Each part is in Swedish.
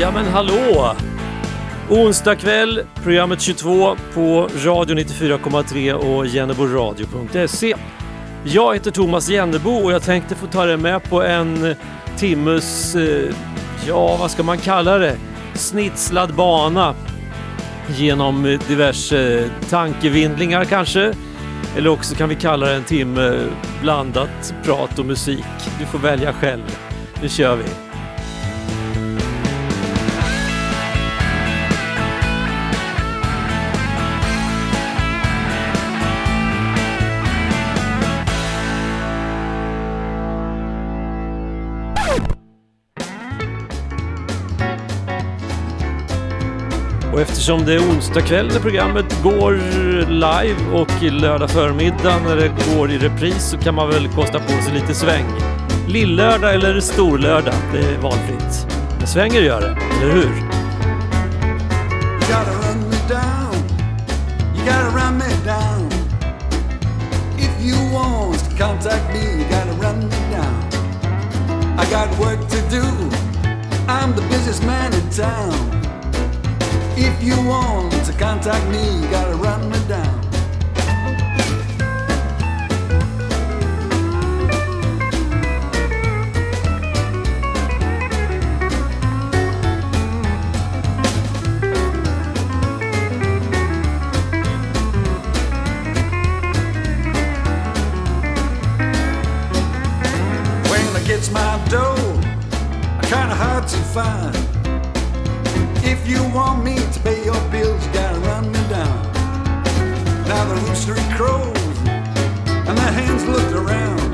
Ja men hallå! Onsdag kväll, programmet 22 på Radio 94,3 och jenneboradio.se. Jag heter Thomas Jennebo och jag tänkte få ta dig med på en timmes, eh, ja vad ska man kalla det, snitslad bana genom diverse tankevindlingar kanske. Eller också kan vi kalla det en timme blandat prat och musik. Du får välja själv. Nu kör vi! Och eftersom det är onsdag kväll när programmet går live och lördag förmiddag när det går i repris så kan man väl kosta på sig lite sväng. Lillördag eller storlördag, det är valfritt. Men svänger gör det, eller hur? You gotta run me down. You gotta run me down. If you want to contact me, you gotta run me down. I got work to do. I'm the busiest man in town. If you want to contact me, you gotta run me down. When I gets my dough, I kinda hard to find. If you want me to pay your bills, you gotta run me down. Now the rooster crows, and the hens looked around.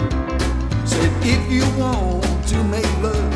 Said, if you want to make love,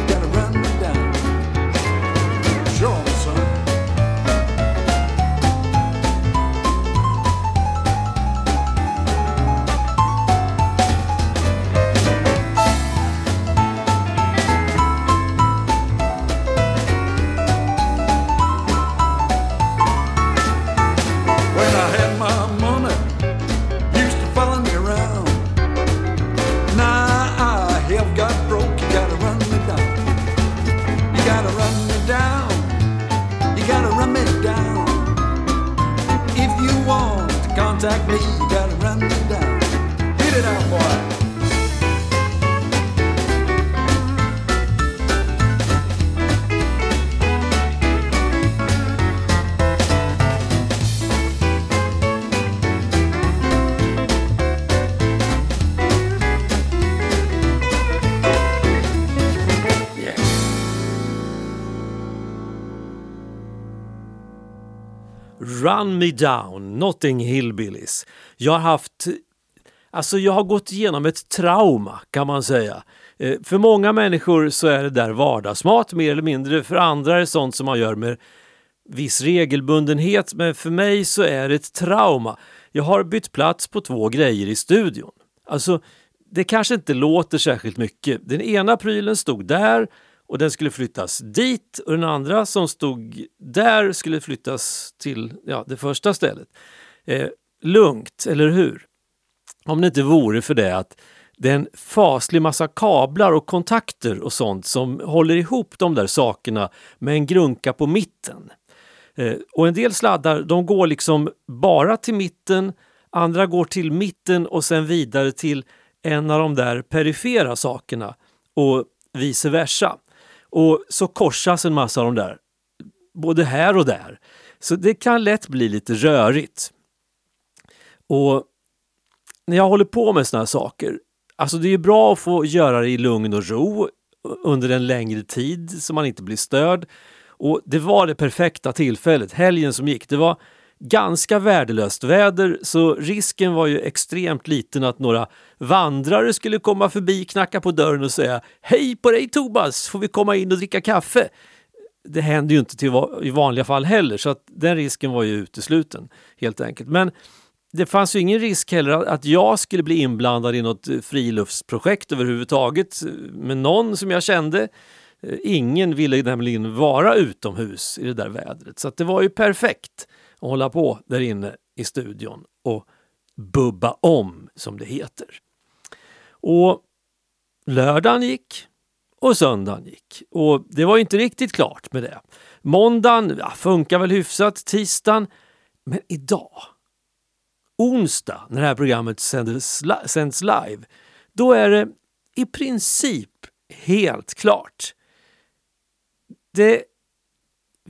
Run Me Down, Notting Hillbillies. Jag har haft, alltså jag har gått igenom ett trauma kan man säga. Eh, för många människor så är det där vardagsmat mer eller mindre. För andra är det sånt som man gör med viss regelbundenhet. Men för mig så är det ett trauma. Jag har bytt plats på två grejer i studion. Alltså, det kanske inte låter särskilt mycket. Den ena prylen stod där och den skulle flyttas dit och den andra som stod där skulle flyttas till ja, det första stället. Eh, lugnt, eller hur? Om det inte vore för det att det är en faslig massa kablar och kontakter och sånt som håller ihop de där sakerna med en grunka på mitten. Eh, och en del sladdar de går liksom bara till mitten, andra går till mitten och sen vidare till en av de där perifera sakerna och vice versa. Och så korsas en massa av de där, både här och där. Så det kan lätt bli lite rörigt. Och när jag håller på med sådana här saker, alltså det är bra att få göra det i lugn och ro under en längre tid så man inte blir störd. Och det var det perfekta tillfället, helgen som gick. Det var ganska värdelöst väder så risken var ju extremt liten att några vandrare skulle komma förbi, knacka på dörren och säga Hej på dig Tobas, får vi komma in och dricka kaffe? Det händer ju inte till va- i vanliga fall heller så att den risken var ju utesluten helt enkelt. Men det fanns ju ingen risk heller att- jag skulle bli inblandad i något eh, friluftsprojekt överhuvudtaget eh, med någon som jag kände. Eh, ingen ville nämligen vara utomhus i det där vädret så att det var ju perfekt och hålla på där inne i studion och bubba om som det heter. Och lördagen gick och söndagen gick. Och det var inte riktigt klart med det. Måndagen ja, funkar väl hyfsat, tisdagen. Men idag, onsdag, när det här programmet sänds, sänds live, då är det i princip helt klart. Det,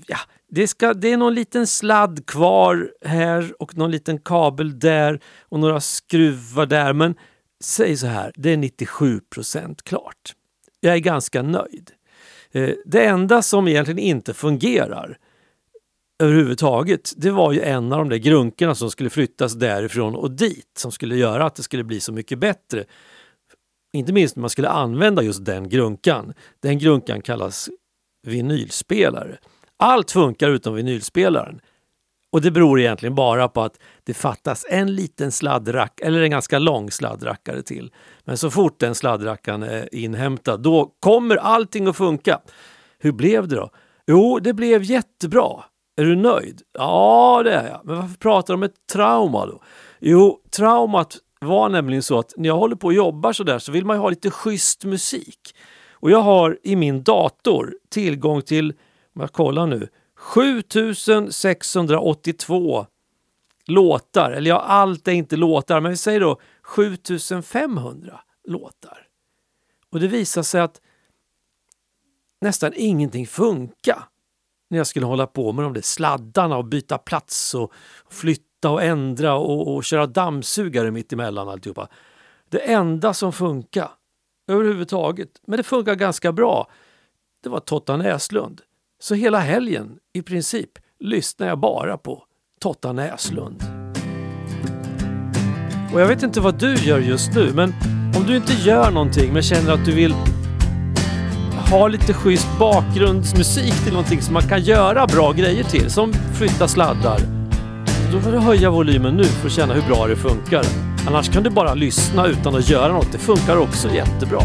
ja, det, ska, det är någon liten sladd kvar här och någon liten kabel där och några skruvar där. Men säg så här, det är 97% klart. Jag är ganska nöjd. Eh, det enda som egentligen inte fungerar överhuvudtaget, det var ju en av de där grunkorna som skulle flyttas därifrån och dit som skulle göra att det skulle bli så mycket bättre. Inte minst när man skulle använda just den grunkan. Den grunkan kallas vinylspelare. Allt funkar utom vinylspelaren. Och det beror egentligen bara på att det fattas en liten sladdrack eller en ganska lång sladdrackare till. Men så fort den sladdrackaren är inhämtad, då kommer allting att funka. Hur blev det då? Jo, det blev jättebra. Är du nöjd? Ja, det är jag. Men varför pratar du om ett trauma då? Jo, traumat var nämligen så att när jag håller på och jobbar så där så vill man ju ha lite schysst musik. Och jag har i min dator tillgång till, jag kollar nu, 7682 låtar. Eller ja, allt är inte låtar, men vi säger då 7500 låtar. Och det visar sig att nästan ingenting funkar när jag skulle hålla på med de där sladdarna och byta plats och flytta och ändra och, och köra dammsugare mitt emellan alltihopa. Det enda som funkar överhuvudtaget, men det funkar ganska bra, det var Totta Näslund. Så hela helgen i princip lyssnar jag bara på Totta Näslund. Och jag vet inte vad du gör just nu, men om du inte gör någonting men känner att du vill ha lite schysst bakgrundsmusik till någonting som man kan göra bra grejer till, som flytta sladdar. Då får du höja volymen nu för att känna hur bra det funkar. Annars kan du bara lyssna utan att göra något. Det funkar också jättebra.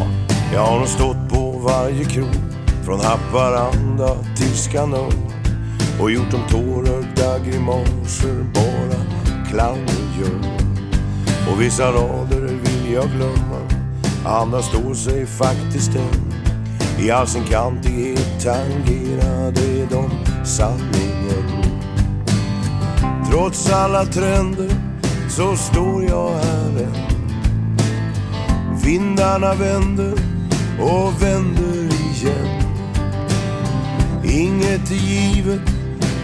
Jag har nog stått på varje krog från Haparanda till Skanör och gjort de tårögda grimaser bara clowner gör. Och vissa rader vill jag glömma, andra står sig faktiskt än. I all sin kantighet tangerade de sanningen. Trots alla trender så står jag här än. Vindarna vänder och vänder. Inget är givet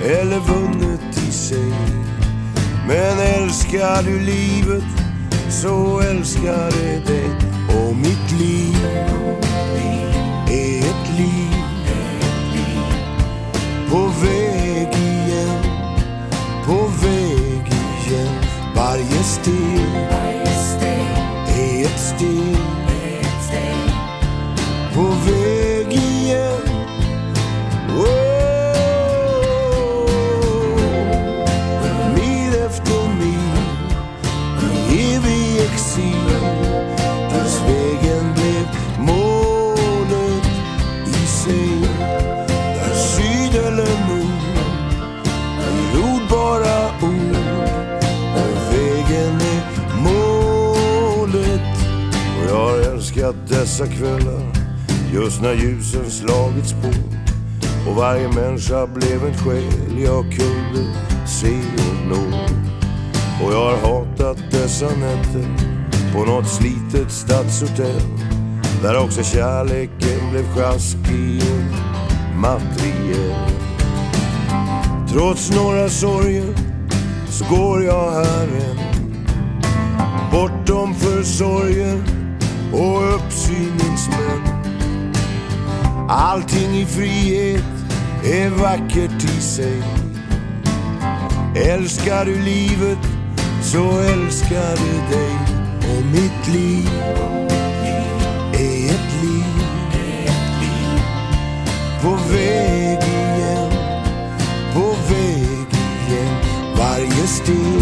eller vunnet i sig. Men älskar du livet så älskar det dig. Och mitt liv är ett liv på väg dessa kvällar just när ljusen slagits på och varje människa blev en själ jag kunde se och nå. Och jag har hatat dessa nätter på något slitet stadshotell där också kärleken blev sjaskig och materiell. Trots några sorger så går jag här än bortom för sorger i frihet är vackert i sig. Älskar du livet så älskar du dig. Och mitt liv är ett liv på väg igen, på väg igen. Varje steg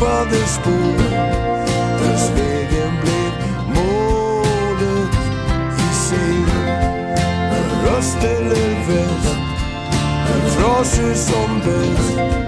Tappade spår. Dess vägen blev målet i sig. Men röst eller väst, en fras som bäst.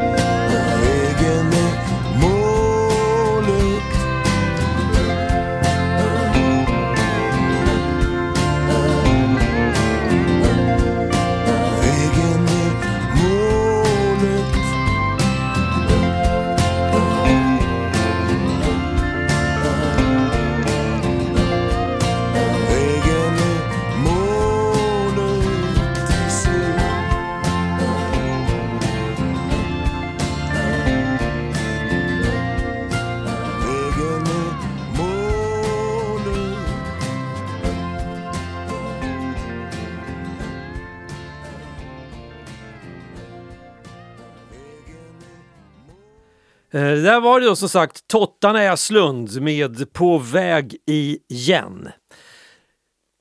Eh, där var det då som sagt Tottarna Äslund med På väg igen.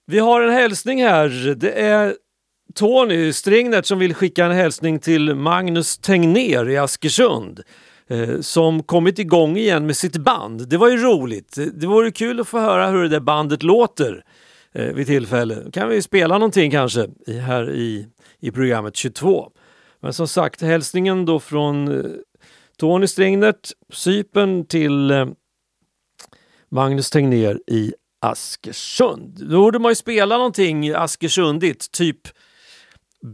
Vi har en hälsning här. Det är Tony Stringnert som vill skicka en hälsning till Magnus Tegner i Askersund eh, som kommit igång igen med sitt band. Det var ju roligt. Det vore kul att få höra hur det där bandet låter eh, vid tillfälle. kan vi spela någonting kanske här i, i programmet 22. Men som sagt, hälsningen då från Tony Stringnert, Sypen till eh, Magnus Tegnér i Askersund. Då borde man ju spela någonting Askersundigt, typ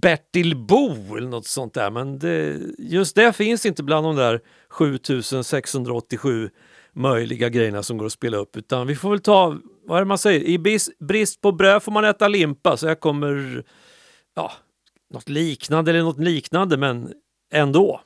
Bertil Bo eller något sånt där. Men det, just det finns inte bland de där 7687 möjliga grejerna som går att spela upp. Utan vi får väl ta, vad är det man säger, i brist på bröd får man äta limpa. Så jag kommer, ja, något liknande eller något liknande men ändå.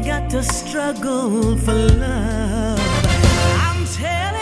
got to struggle for love. I'm telling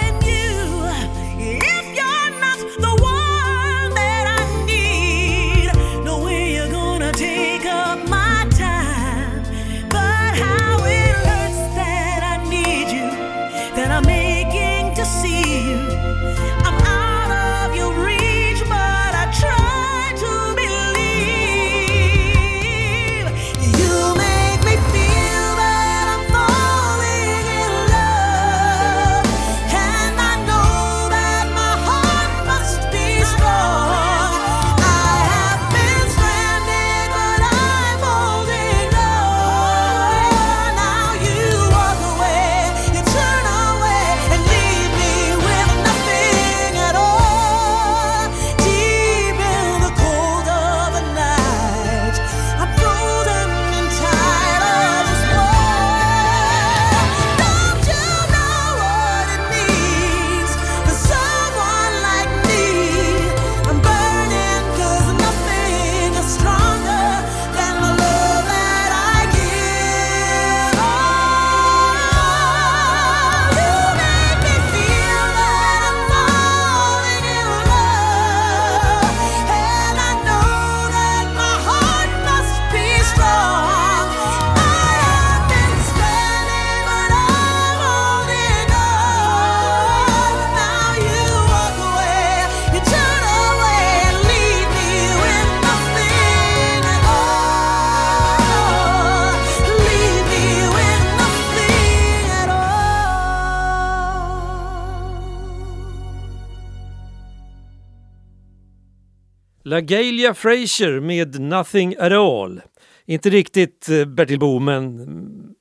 LaGalia Frazier med Nothing at all. Inte riktigt eh, Bertil Bo, men mm,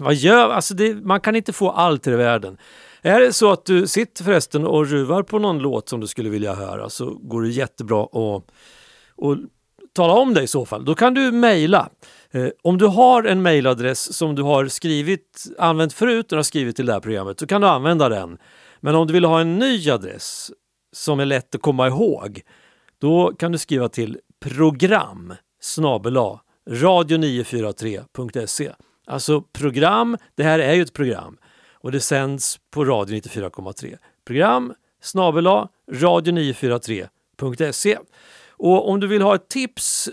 vad gör... Alltså det, man kan inte få allt i världen. Är det så att du sitter förresten och ruvar på någon låt som du skulle vilja höra så går det jättebra att och tala om det i så fall. Då kan du mejla. Eh, om du har en mejladress som du har skrivit, använt förut när du har skrivit till det här programmet så kan du använda den. Men om du vill ha en ny adress som är lätt att komma ihåg då kan du skriva till program snabela radio943.se. Alltså program, det här är ju ett program och det sänds på radio 94,3. Program snabela radio943.se. Och om du vill ha ett tips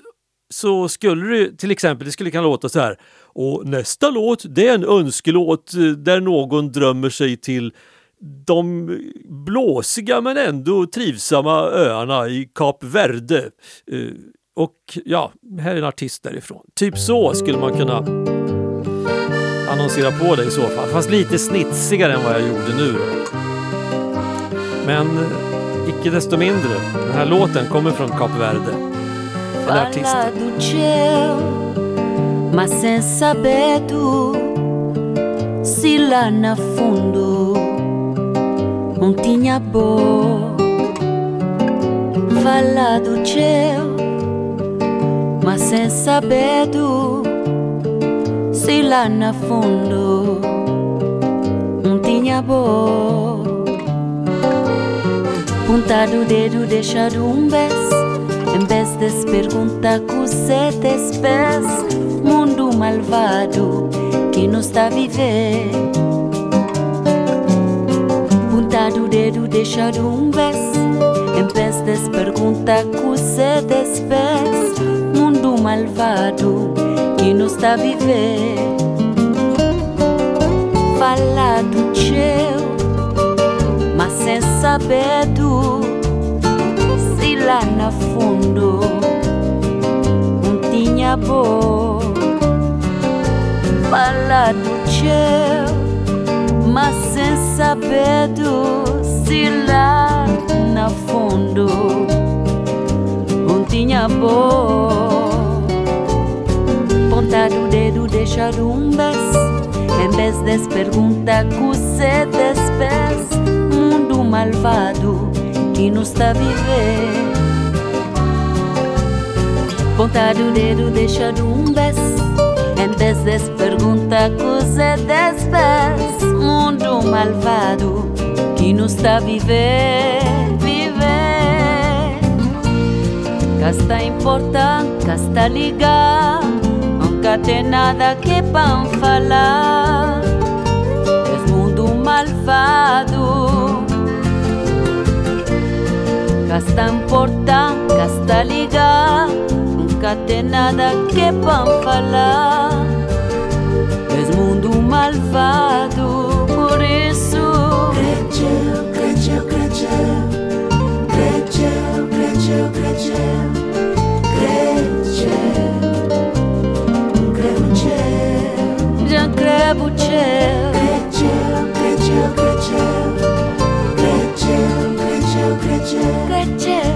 så skulle du till exempel, det skulle kunna låta så här. Och nästa låt, det är en önskelåt eh, där någon drömmer sig till de blåsiga men ändå trivsamma öarna i Kap Verde. Eh, och ja, här är en artist därifrån. Typ så skulle man kunna annonsera på det i så fall. Fast lite snitsigare än vad jag gjorde nu då. Men eh, icke desto mindre, den här låten kommer från Kap Verde. Eller artisten. Montinha boa, fala do céu, mas sem saber do se lá na fundo. Montinha boa, punta do dedo deixa um beijo. Em vez de se perguntar com sete pés, mundo malvado que nos está a viver. Do dedo, deixado um beijo Em vez de perguntar que você despes Mundo malvado que não está a viver Fala do céu mas sem saber tu se lá na fundo não tinha bom. Fala do céu, mas sem saber tu nasci lá na fundo, não tinha boa. pontar o dedo, deixar um beijo. Em vez de pergunta, cusé despés. Mundo malvado que nos está viver. pontar o dedo, deixar um beijo. Em vez de pergunta, cusé despés. Mundo malvado. y nos da viver, viver. Casta importante, casta ligar, nunca tem nada que vão falar. Es mundo malvado. Casta importante, casta ligar, nunca tem nada que vão falar. Es mundo malvado. Cretel.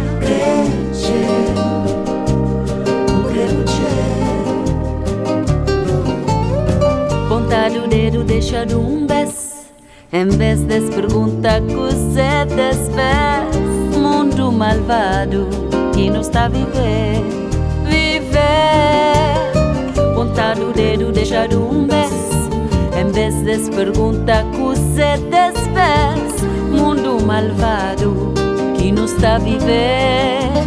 O dedo, deixar um bes. Em vez de perguntar coisa desfez. Mundo malvado que não está a viver. Viver. Pontar o dedo, deixar um beijo. En vez de pergunta cuse despés Mundo malvado que nos está viver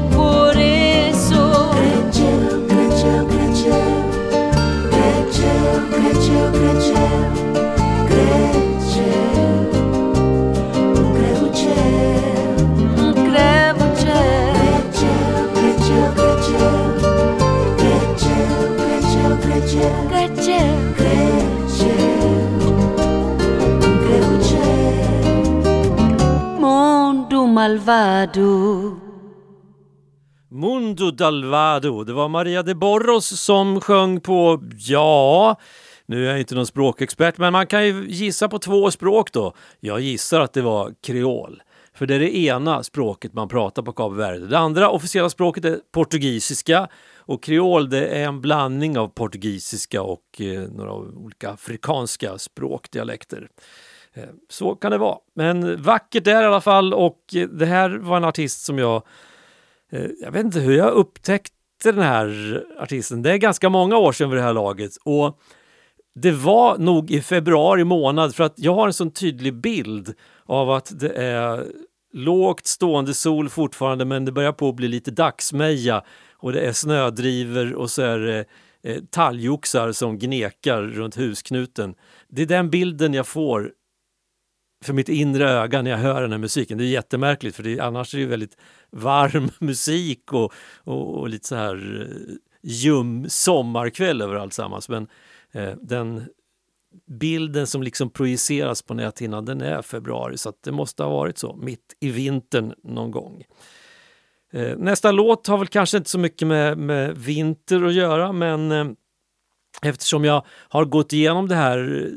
malvado Mundo Dalvado. Det var Maria de Borros som sjöng på, ja, nu är jag inte någon språkexpert, men man kan ju gissa på två språk då. Jag gissar att det var kreol. För det är det ena språket man pratar på Kap Verde. Det andra officiella språket är portugisiska och kreol det är en blandning av portugisiska och eh, några olika afrikanska språkdialekter. Eh, så kan det vara. Men vackert är det i alla fall och eh, det här var en artist som jag... Eh, jag vet inte hur jag upptäckte den här artisten. Det är ganska många år sedan vid det här laget. Och det var nog i februari månad för att jag har en sån tydlig bild av att det är lågt stående sol fortfarande men det börjar på att bli lite dagsmeja och det är snödriver och så är det eh, talgoxar som gnekar runt husknuten. Det är den bilden jag får för mitt inre öga när jag hör den här musiken. Det är jättemärkligt för det, annars är det ju väldigt varm musik och, och, och lite så här eh, ljum sommarkväll över alltsammans. Men eh, den bilden som liksom projiceras på näthinnan den är februari så att det måste ha varit så mitt i vintern någon gång. Eh, nästa låt har väl kanske inte så mycket med, med vinter att göra men eh, eftersom jag har gått igenom det här, eh,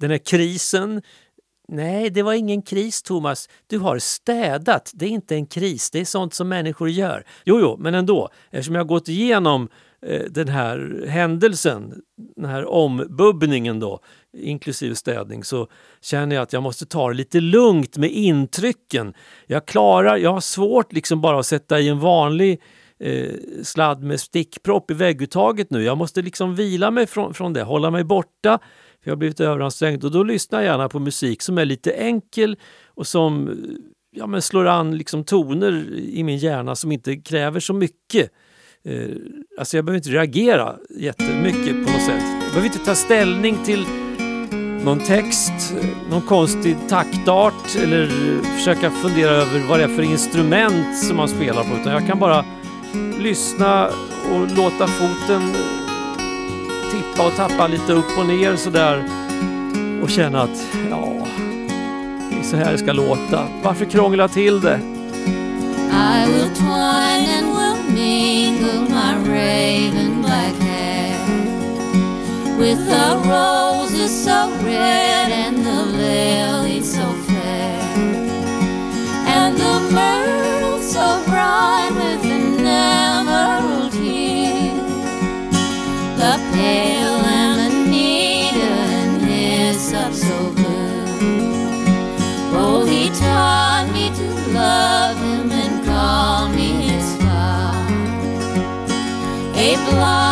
den här krisen Nej, det var ingen kris Thomas. Du har städat. Det är inte en kris. Det är sånt som människor gör. Jo, jo, men ändå. Eftersom jag har gått igenom eh, den här händelsen, den här ombubbningen då, inklusive städning, så känner jag att jag måste ta det lite lugnt med intrycken. Jag klarar, jag har svårt liksom bara att sätta i en vanlig eh, sladd med stickpropp i vägguttaget nu. Jag måste liksom vila mig från, från det, hålla mig borta för jag har blivit överansträngd och då lyssnar jag gärna på musik som är lite enkel och som eh, ja, men slår an liksom toner i min hjärna som inte kräver så mycket. Eh, alltså jag behöver inte reagera jättemycket på något sätt. Jag behöver inte ta ställning till någon text, någon konstig taktart eller försöka fundera över vad det är för instrument som man spelar på utan jag kan bara lyssna och låta foten tippa och tappa lite upp och ner sådär och känna att ja, det är så här det ska låta. Varför krångla till det? I will twine and will mingle my raven black hair with the roses so red and the lilies so fair and the myrtle so bright with A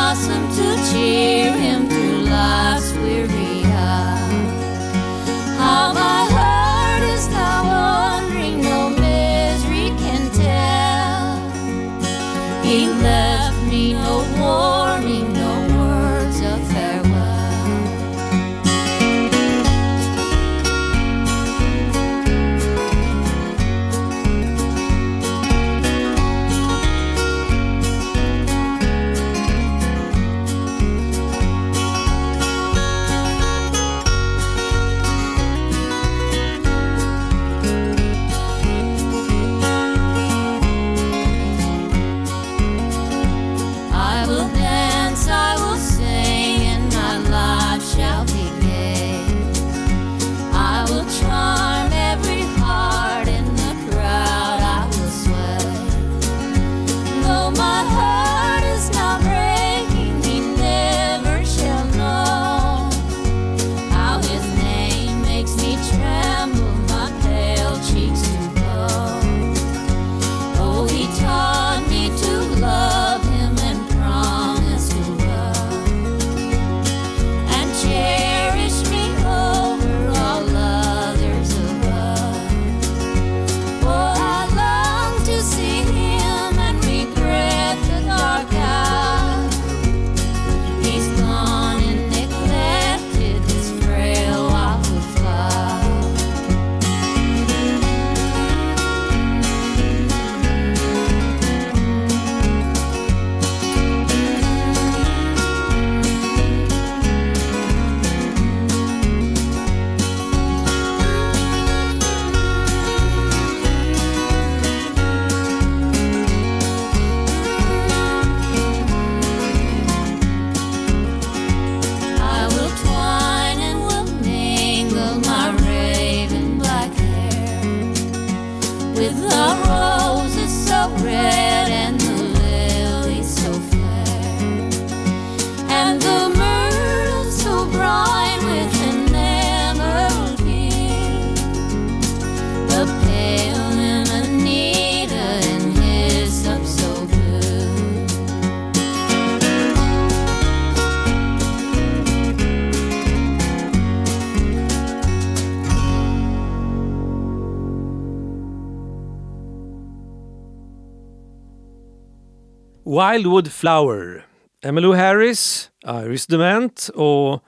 Wildwood Flower. Emmylou Harris, Iris Dement och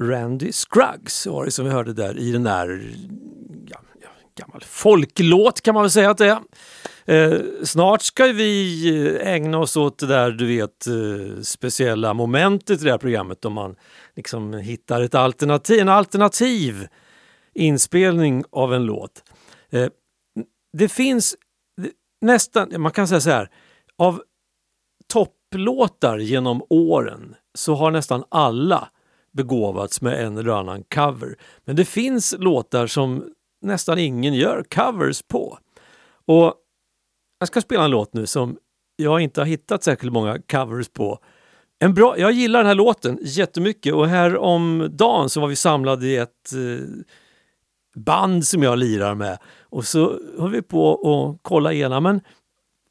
Randy Scruggs var det som vi hörde där i den där ja, ja, gammal folklåt kan man väl säga att det är. Eh, snart ska vi eh, ägna oss åt det där du vet eh, speciella momentet i det här programmet om man liksom hittar ett alternativ, en alternativ inspelning av en låt. Eh, det finns nästan, man kan säga så här, av topplåtar genom åren så har nästan alla begåvats med en eller annan cover. Men det finns låtar som nästan ingen gör covers på. Och jag ska spela en låt nu som jag inte har hittat särskilt många covers på. En bra, jag gillar den här låten jättemycket och här om dagen så var vi samlade i ett eh, band som jag lirar med och så höll vi på att kolla igenom men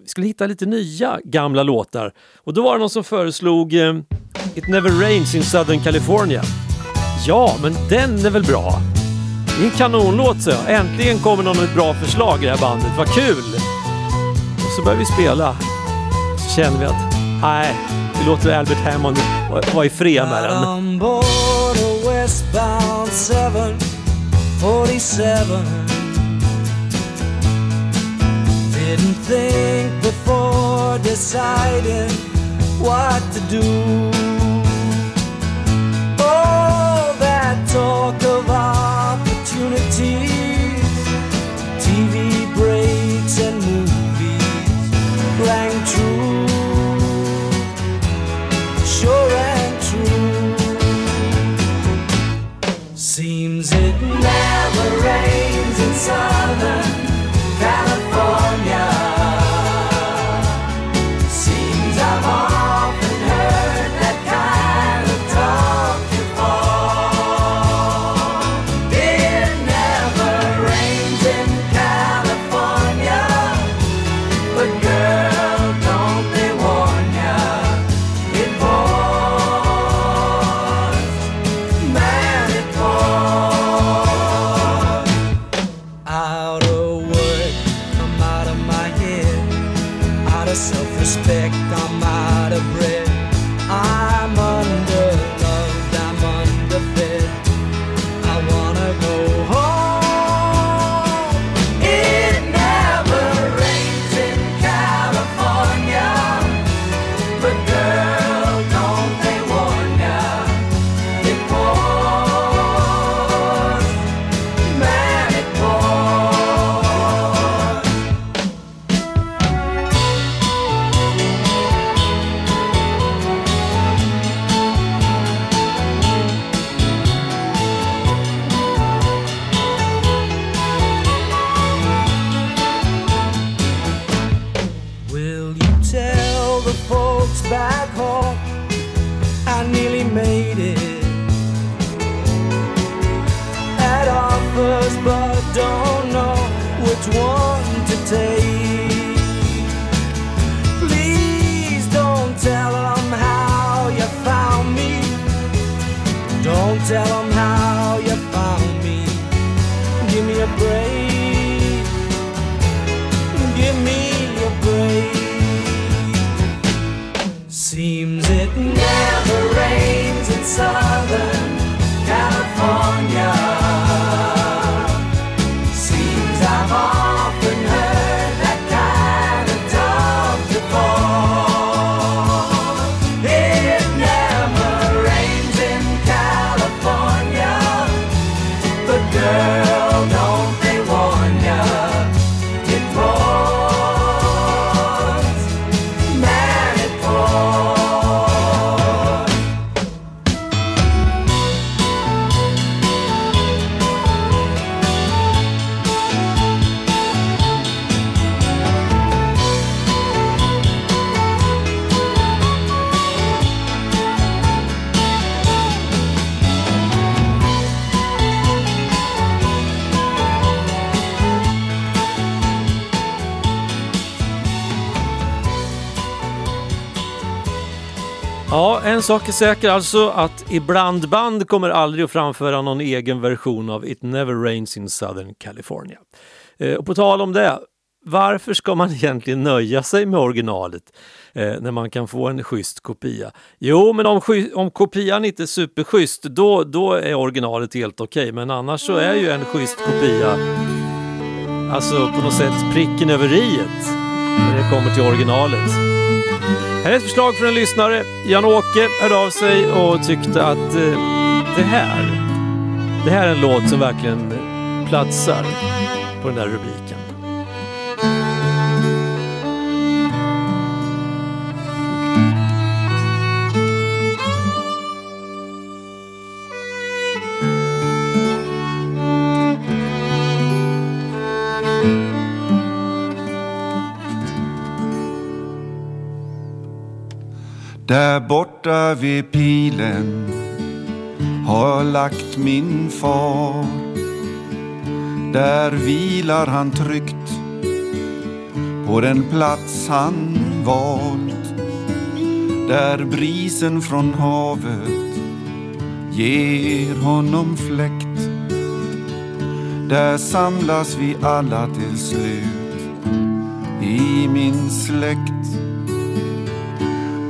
vi skulle hitta lite nya gamla låtar och då var det någon som föreslog eh, It Never Rains in Southern California. Ja, men den är väl bra? Det är en kanonlåt så jag. Äntligen kommer någon med ett bra förslag i det här bandet. Vad kul! Och så börjar vi spela. Så känner vi att nej, vi låter Albert Hammond vara ifred fred med den. Didn't think before deciding what to do. All that talk of opportunities TV breaks and movies rang true. Sure and true. Seems it never rains in en sak är säker alltså att ibland band kommer aldrig att framföra någon egen version av It Never Rains in Southern California. Eh, och på tal om det, varför ska man egentligen nöja sig med originalet eh, när man kan få en schysst kopia? Jo, men om, sky- om kopian inte är superschysst, då, då är originalet helt okej. Men annars så är ju en schysst kopia alltså på något sätt pricken över iet när det kommer till originalet. Här är ett förslag från en lyssnare. Jan-Åke hörde av sig och tyckte att eh, det här, det här är en låt som verkligen platsar på den där rubriken. Där borta vid pilen har jag lagt min far. Där vilar han tryggt på den plats han valt. Där brisen från havet ger honom fläkt. Där samlas vi alla till slut i min släkt.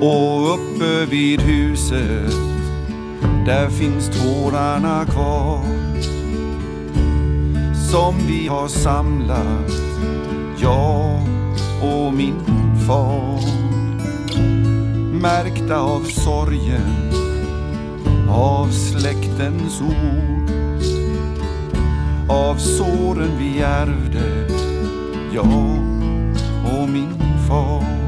Och uppe vid huset där finns tårarna kvar. Som vi har samlat, jag och min far. Märkta av sorgen, av släktens ord. Av såren vi ärvde, jag och min far.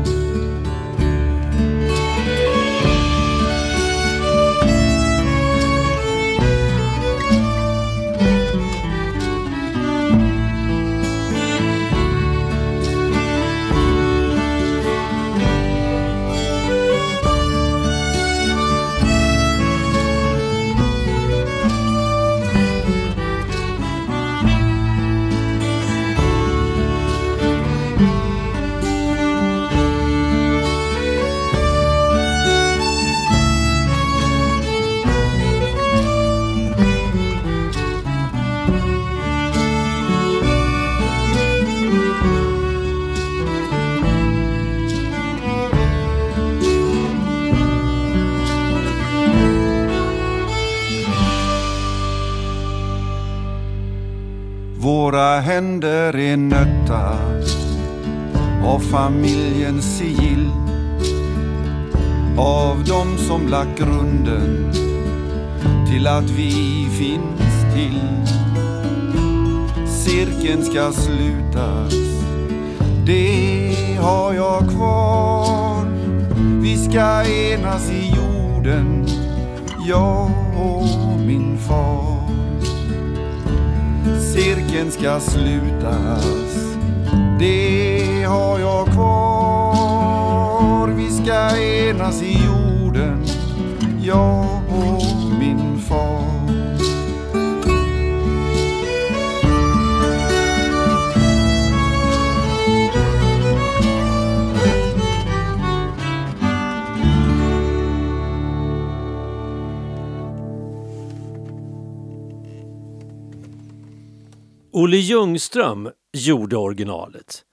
Familjens sigill. Av dem som lagt grunden till att vi finns till. Cirkeln ska slutas, det har jag kvar. Vi ska enas i jorden, jag och min far. Cirkeln ska slutas. Det har jag kvar Vi ska enas i jorden Jag och min far Olle Ljungström gjorde originalet.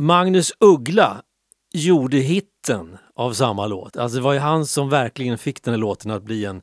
Magnus Uggla gjorde hitten av samma låt. Alltså det var ju han som verkligen fick den här låten att bli en,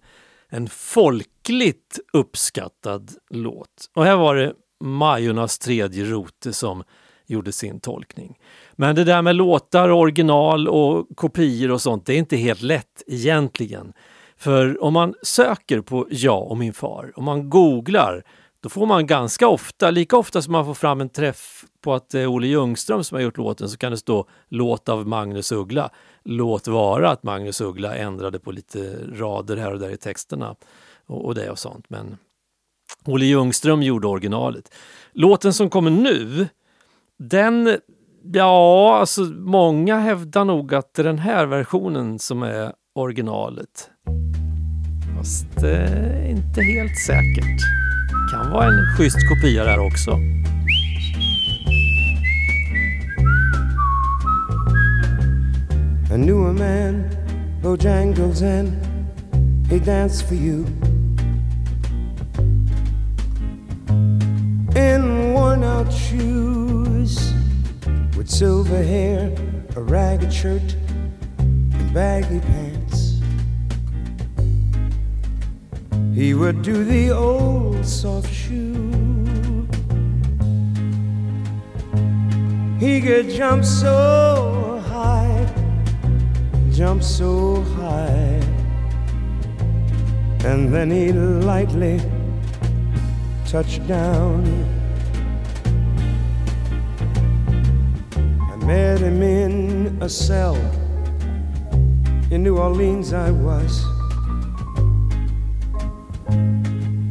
en folkligt uppskattad låt. Och här var det Majornas tredje rote som gjorde sin tolkning. Men det där med låtar, original och kopior och sånt, det är inte helt lätt egentligen. För om man söker på Jag och min far, om man googlar, då får man ganska ofta, lika ofta som man får fram en träff på att det är Olle Ljungström som har gjort låten, så kan det stå låt av Magnus Uggla. Låt vara att Magnus Uggla ändrade på lite rader här och där i texterna och, och det och sånt. Men Olle Ljungström gjorde originalet. Låten som kommer nu, den, ja, alltså många hävdar nog att det är den här versionen som är originalet. Fast det är inte helt säkert. Kan vara en schysst kopia där också. I knew a man, Bojangles, and he danced for you. In worn out shoes, with silver hair, a ragged shirt, and baggy pants. He would do the old soft shoe. He could jump so high, jump so high, and then he lightly touched down. I met him in a cell in New Orleans. I was.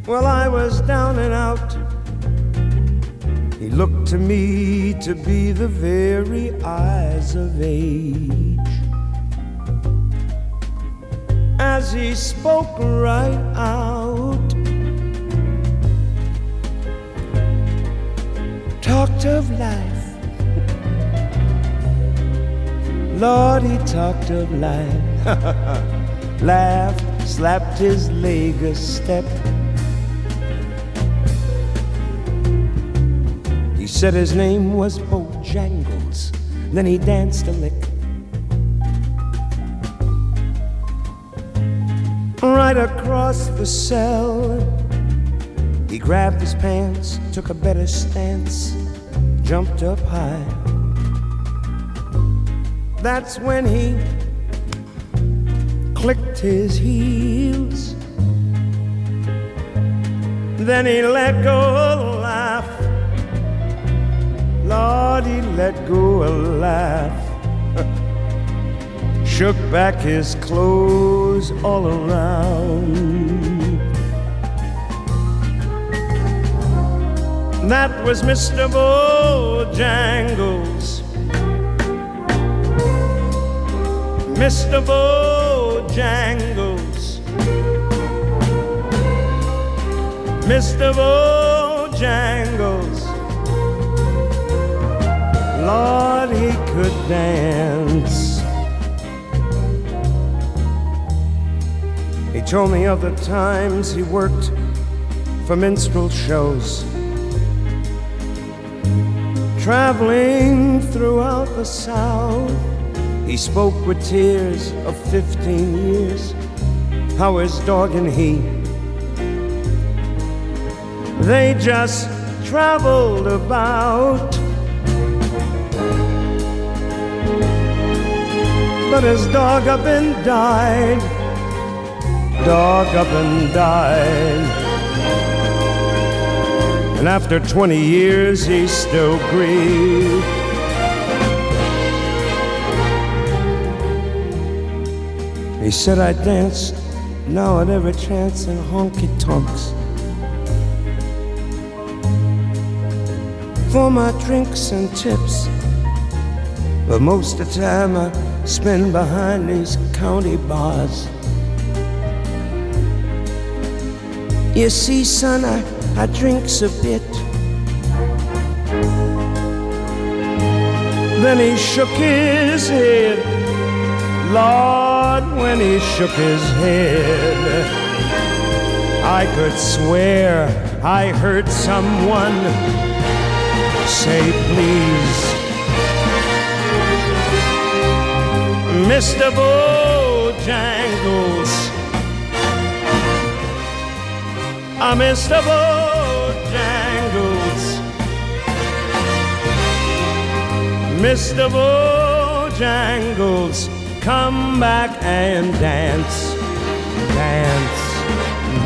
Well, I was down and out. He looked to me to be the very eyes of age. As he spoke right out, talked of life. Lord, he talked of life. Laughed, slapped his leg a step. Said his name was Bojangles. Then he danced a lick. Right across the cell, he grabbed his pants, took a better stance, jumped up high. That's when he clicked his heels. Then he let go a laugh. Lord, he let go a laugh. Shook back his clothes all around. That was Mr. Bojangles. Mr. Bojangles. Mr. Bojangles. Lord, he could dance. He told me of the times he worked for minstrel shows, traveling throughout the South. He spoke with tears of 15 years, how his dog and he, they just traveled about. But his dog up and died, dog up and died. And after 20 years, he still grieved. He said I dance now at every chance in honky tonks. For my drinks and tips. But most of the time I spend behind these county bars. You see, son, I, I drinks a bit. Then he shook his head. Lord, when he shook his head, I could swear I heard someone say, please. Mr. Bojangles. Ah, Mr. Bojangles. Mr. Bojangles, come back and dance. Dance,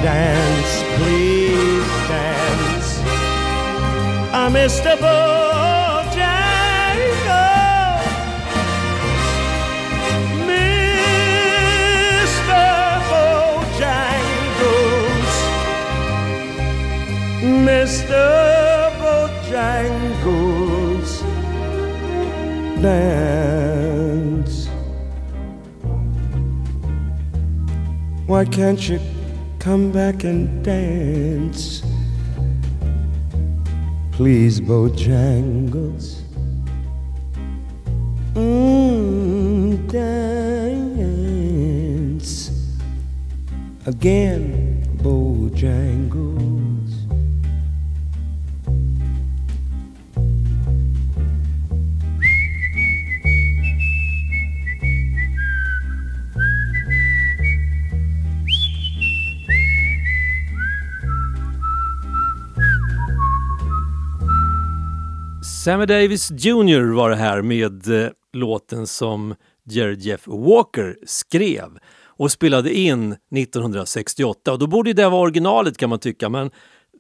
dance, please dance. Ah, Mr. Bojangles. Mr. Bojangles, dance. Why can't you come back and dance? Please, Bojangles. Mm, dance again, Bojangles. Sammy Davis Jr var det här med eh, låten som Jerry Jeff Walker skrev och spelade in 1968. Och då borde det vara originalet kan man tycka, men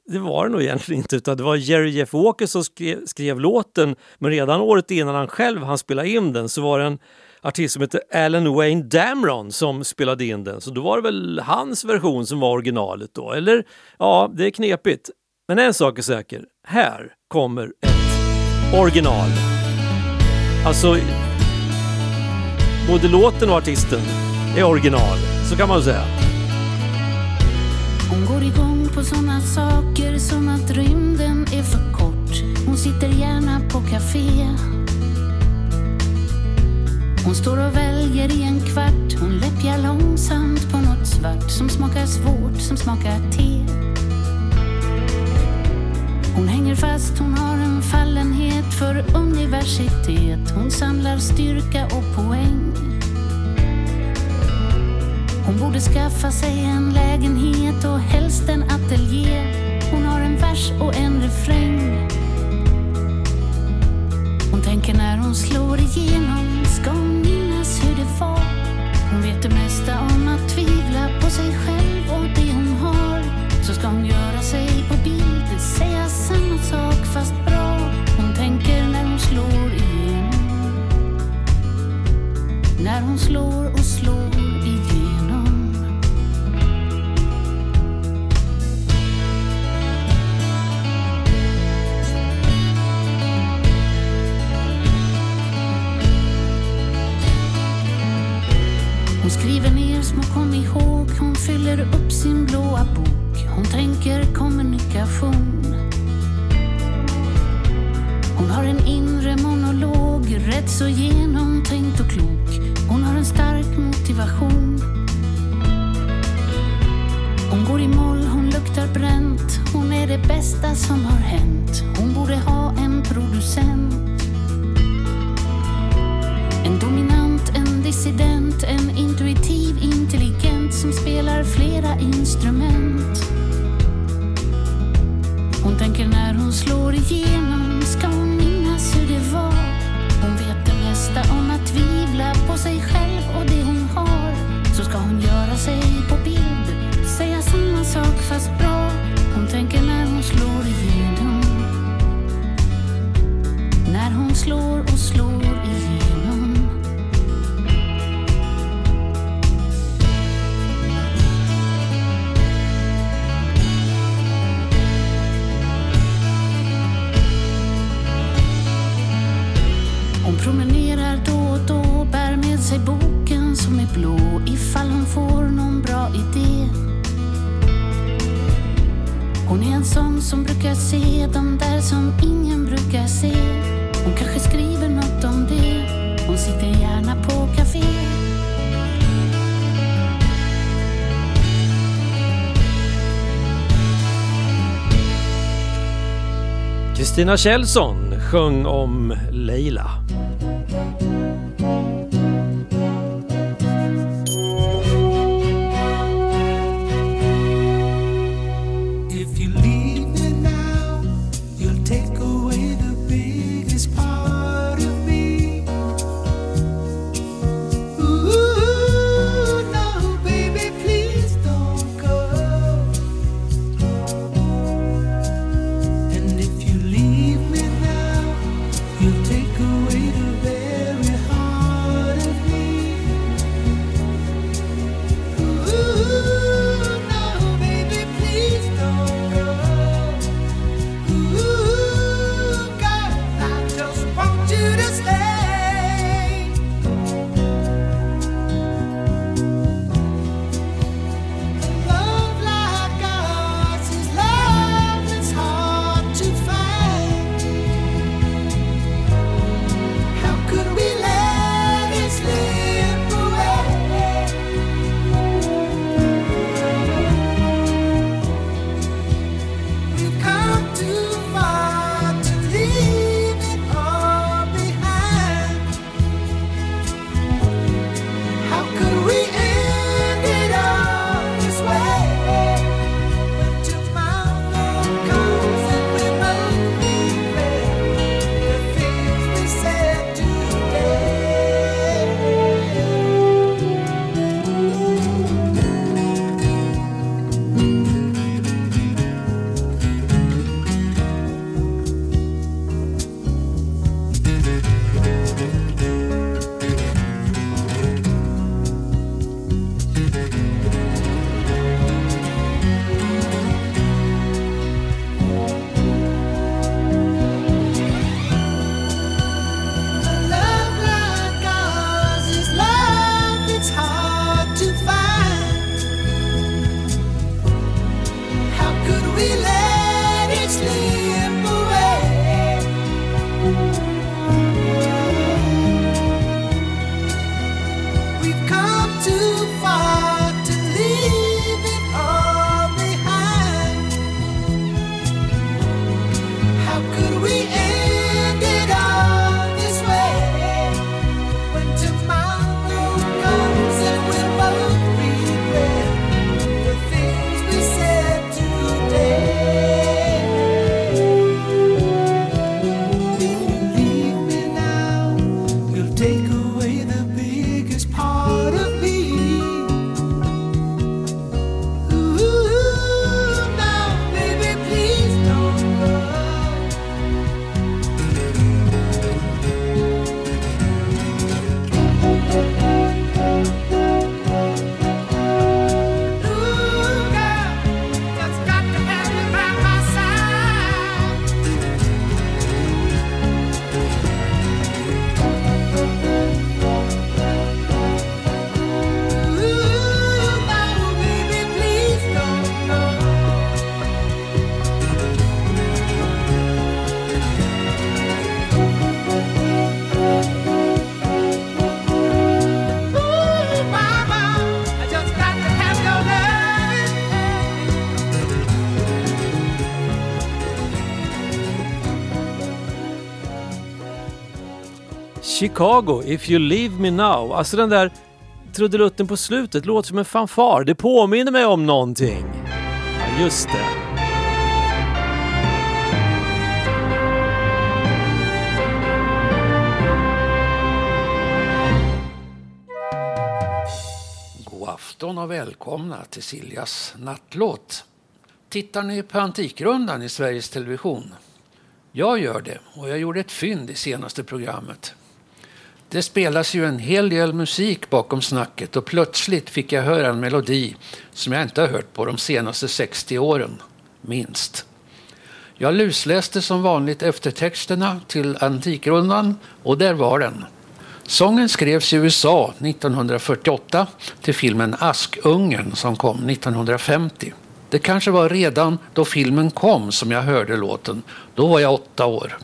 det var det nog egentligen inte utan det var Jerry Jeff Walker som skrev, skrev låten men redan året innan han själv han spelade in den så var det en artist som hette Alan Wayne Damron som spelade in den. Så då var det väl hans version som var originalet då. Eller ja, det är knepigt. Men en sak är säker. Här kommer en original. Alltså, både låten och artisten är original. Så kan man säga. Hon går igång på såna saker som att rymden är för kort. Hon sitter gärna på café. Hon står och väljer i en kvart. Hon läppjar långsamt på något svart som smakar svårt, som smakar te. Hon hänger fast, hon har en fallen för universitet. Hon samlar styrka och poäng. Hon borde skaffa sig en lägenhet och helst en ateljé. Hon har en vers och en refräng. Hon tänker när hon slår igenom ska hon minnas hur det var. Hon vet det mesta om att tvivla på sig själv och det hon har. Så ska hon göra sig på bild, säga samma sak fast När hon slår och slår igenom. Hon skriver ner små kom ihåg, hon fyller upp sin blåa bok. Hon tänker kommunikation. Hon har en inre monolog, rätt så genomtänkt och klok. Hon har en stark motivation. Hon går i moll, hon luktar bränt. Hon är det bästa som har hänt. Hon borde ha en producent. En dominant, en dissident, en intuitiv intelligent som spelar flera instrument. Hon tänker när hon slår igenom brukar se de där som ingen brukar se. Hon kanske skriver något om det. Hon sitter gärna på café. Kristina Kjellson sjöng om Leila. Chicago, If You Leave Me Now. Alltså den där trudelutten på slutet låter som en fanfar. Det påminner mig om någonting. Ja, just det. God afton och välkomna till Siljas nattlåt. Tittar ni på Antikrundan i Sveriges Television? Jag gör det och jag gjorde ett fynd i senaste programmet. Det spelas ju en hel del musik bakom snacket och plötsligt fick jag höra en melodi som jag inte har hört på de senaste 60 åren, minst. Jag lusläste som vanligt eftertexterna till Antikrundan och där var den. Sången skrevs i USA 1948 till filmen Askungen som kom 1950. Det kanske var redan då filmen kom som jag hörde låten. Då var jag åtta år.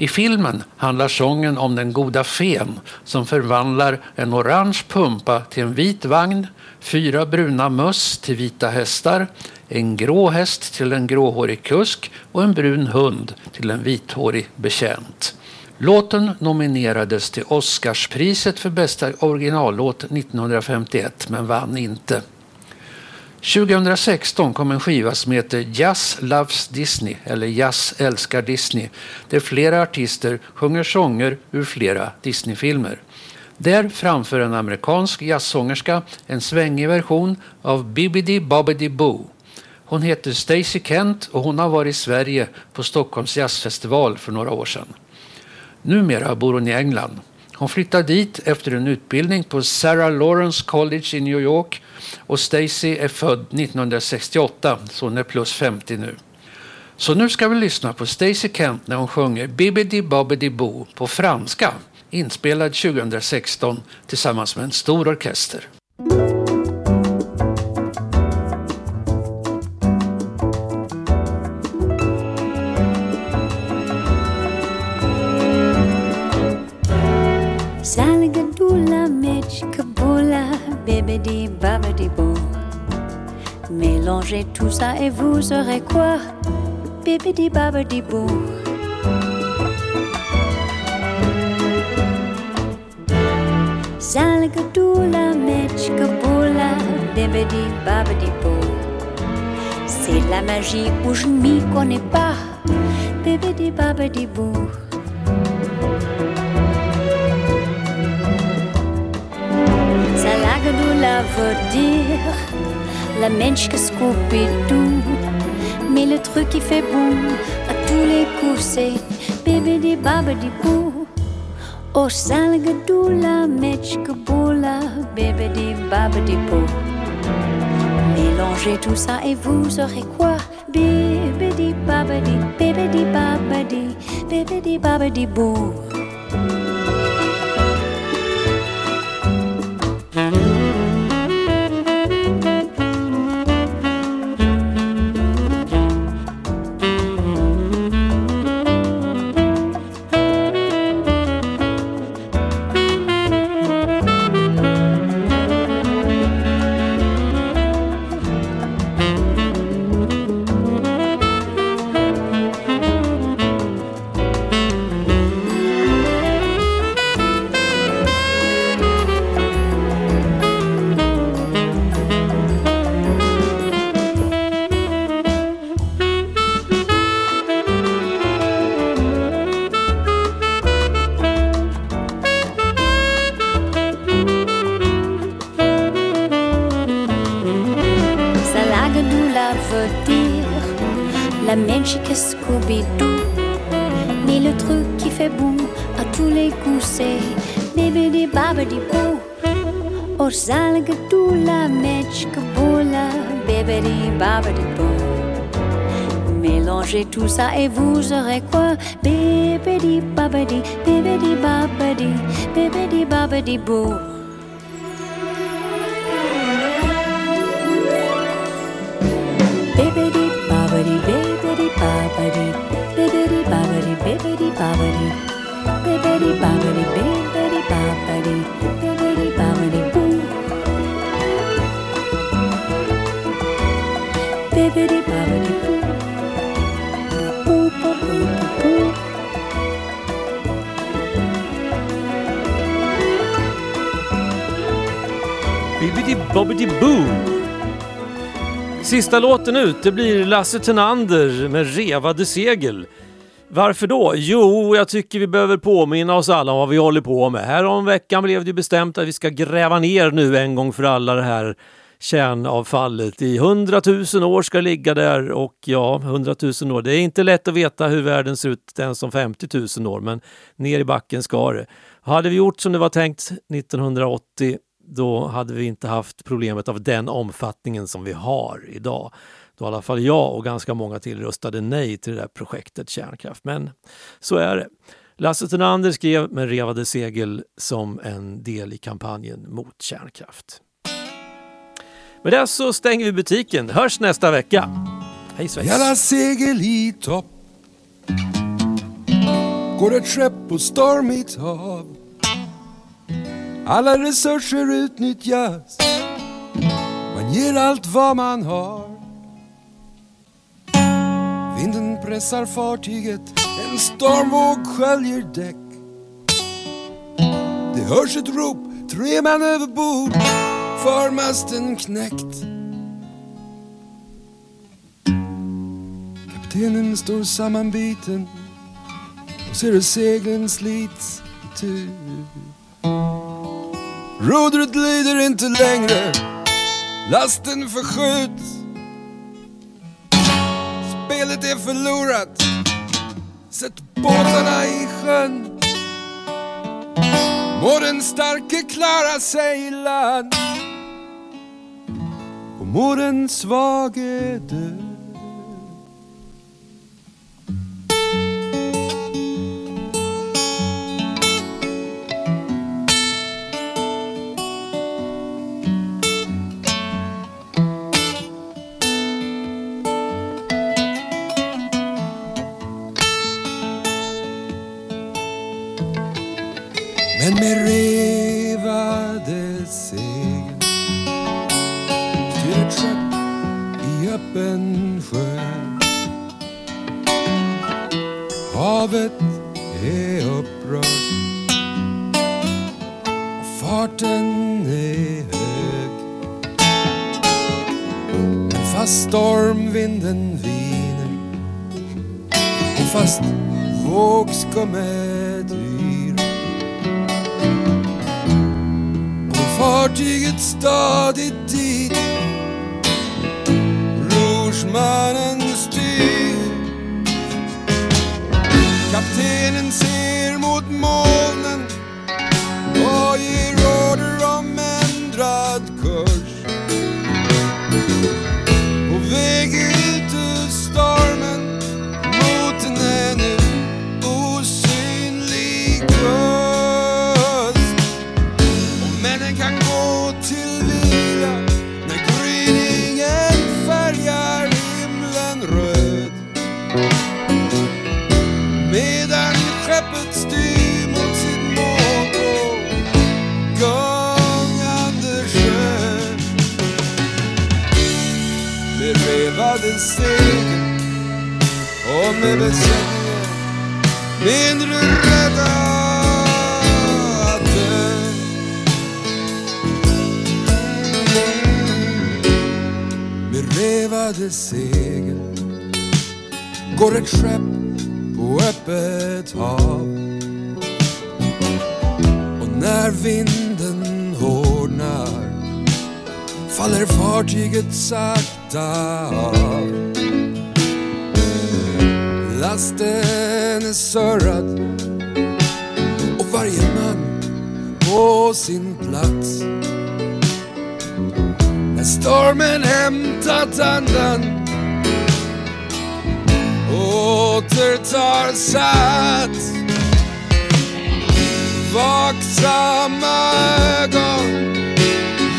I filmen handlar sången om den goda fen som förvandlar en orange pumpa till en vit vagn, fyra bruna möss till vita hästar, en grå häst till en gråhårig kusk och en brun hund till en vithårig betjänt. Låten nominerades till Oscarspriset för bästa originallåt 1951 men vann inte. 2016 kom en skiva som heter Jazz Loves Disney eller Jazz älskar Disney där flera artister sjunger sånger ur flera Disneyfilmer. Där framför en amerikansk jazzsångerska en svängig version av Bibbidi Bobbidi Boo. Hon heter Stacey Kent och hon har varit i Sverige på Stockholms jazzfestival för några år sedan. Numera bor hon i England. Hon flyttade dit efter en utbildning på Sarah Lawrence College i New York och Stacy är född 1968 så hon är plus 50 nu. Så nu ska vi lyssna på Stacey Kent när hon sjunger Bibbidi Bobbidi Boo på franska inspelad 2016 tillsammans med en stor orkester. Bébédi, Babadi, Boo. Mélangez tout ça et vous aurez quoi? Bébédi, Babadi, Boo. Salgadoula, Mechkaboula, Bébédi, Babadi, Boo. C'est la magie où je m'y connais pas. Bébédi, Babadi, Boo. Salagadoula veut dire la mensch que Scooby-Doo. Mais le truc qui fait boum à tous les coups, c'est bébé babadi boo. Oh Salagadoula, mensch que boula, bébé babadi boo. Mélangez tout ça et vous aurez quoi? Bébé babadi, bébé babadi, bébé babadi boo. Babadi boo. Bibbidi bobbidi bibbidi bobbidi bibbidi bobbidi bibbidi bobbidi bibbidi bobbidi bibbidi Bobbity Boom. boo. Sista låten ut, det blir Lasse Tenander med Revade segel. Varför då? Jo, jag tycker vi behöver påminna oss alla om vad vi håller på med. Här om veckan blev det bestämt att vi ska gräva ner nu en gång för alla det här kärnavfallet. I hundratusen år ska det ligga där och ja, hundratusen år. Det är inte lätt att veta hur världen ser ut ens om 50 000 år, men ner i backen ska det. Hade vi gjort som det var tänkt 1980 då hade vi inte haft problemet av den omfattningen som vi har idag. Då i alla fall jag och ganska många till röstade nej till det där projektet kärnkraft. Men så är det. Lasse Tenander skrev med revade segel som en del i kampanjen mot kärnkraft. Med det så stänger vi butiken. Hörs nästa vecka. Hej svejs! Alla segel i topp Går ett skepp på stormigt hav alla resurser utnyttjas. Man ger allt vad man har. Vinden pressar fartyget. En stormvåg sköljer däck. Det hörs ett rop. Tre man överbord. Förmasten knäckt. Kaptenen står sammanbiten. Och ser hur seglen slits itu. Rodret lyder inte längre, lasten förskjuts. Spelet är förlorat, sätt båtarna i sjön. Må den starke klara sig i land och må den svage dö. Men den kan gå till vila när gryningen färgar himlen röd. Medan skeppet styr mot sitt mål på gungande sjö. Med revade och med besättningen mindre revade segel går ett skepp på öppet hav. Och när vinden hårdnar faller fartyget sakta av. Lasten är surrad och varje man på sin plats. När stormen hämtat andan. Återtar sats Vaksamma ögon.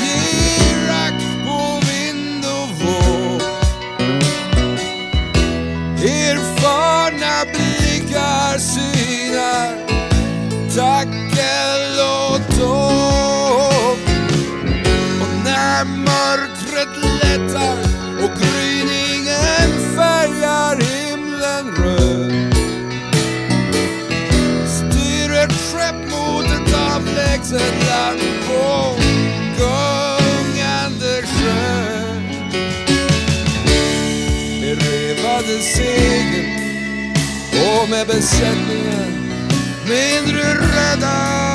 Ger akt på vind och våg. Erfarna blickar synar. Tackel och när mörkret lättar och gryningen färgar himlen röd. Styr ett skepp mot ett avlägset land på gungande sjö. Med revade segel och med besättningen mindre rädda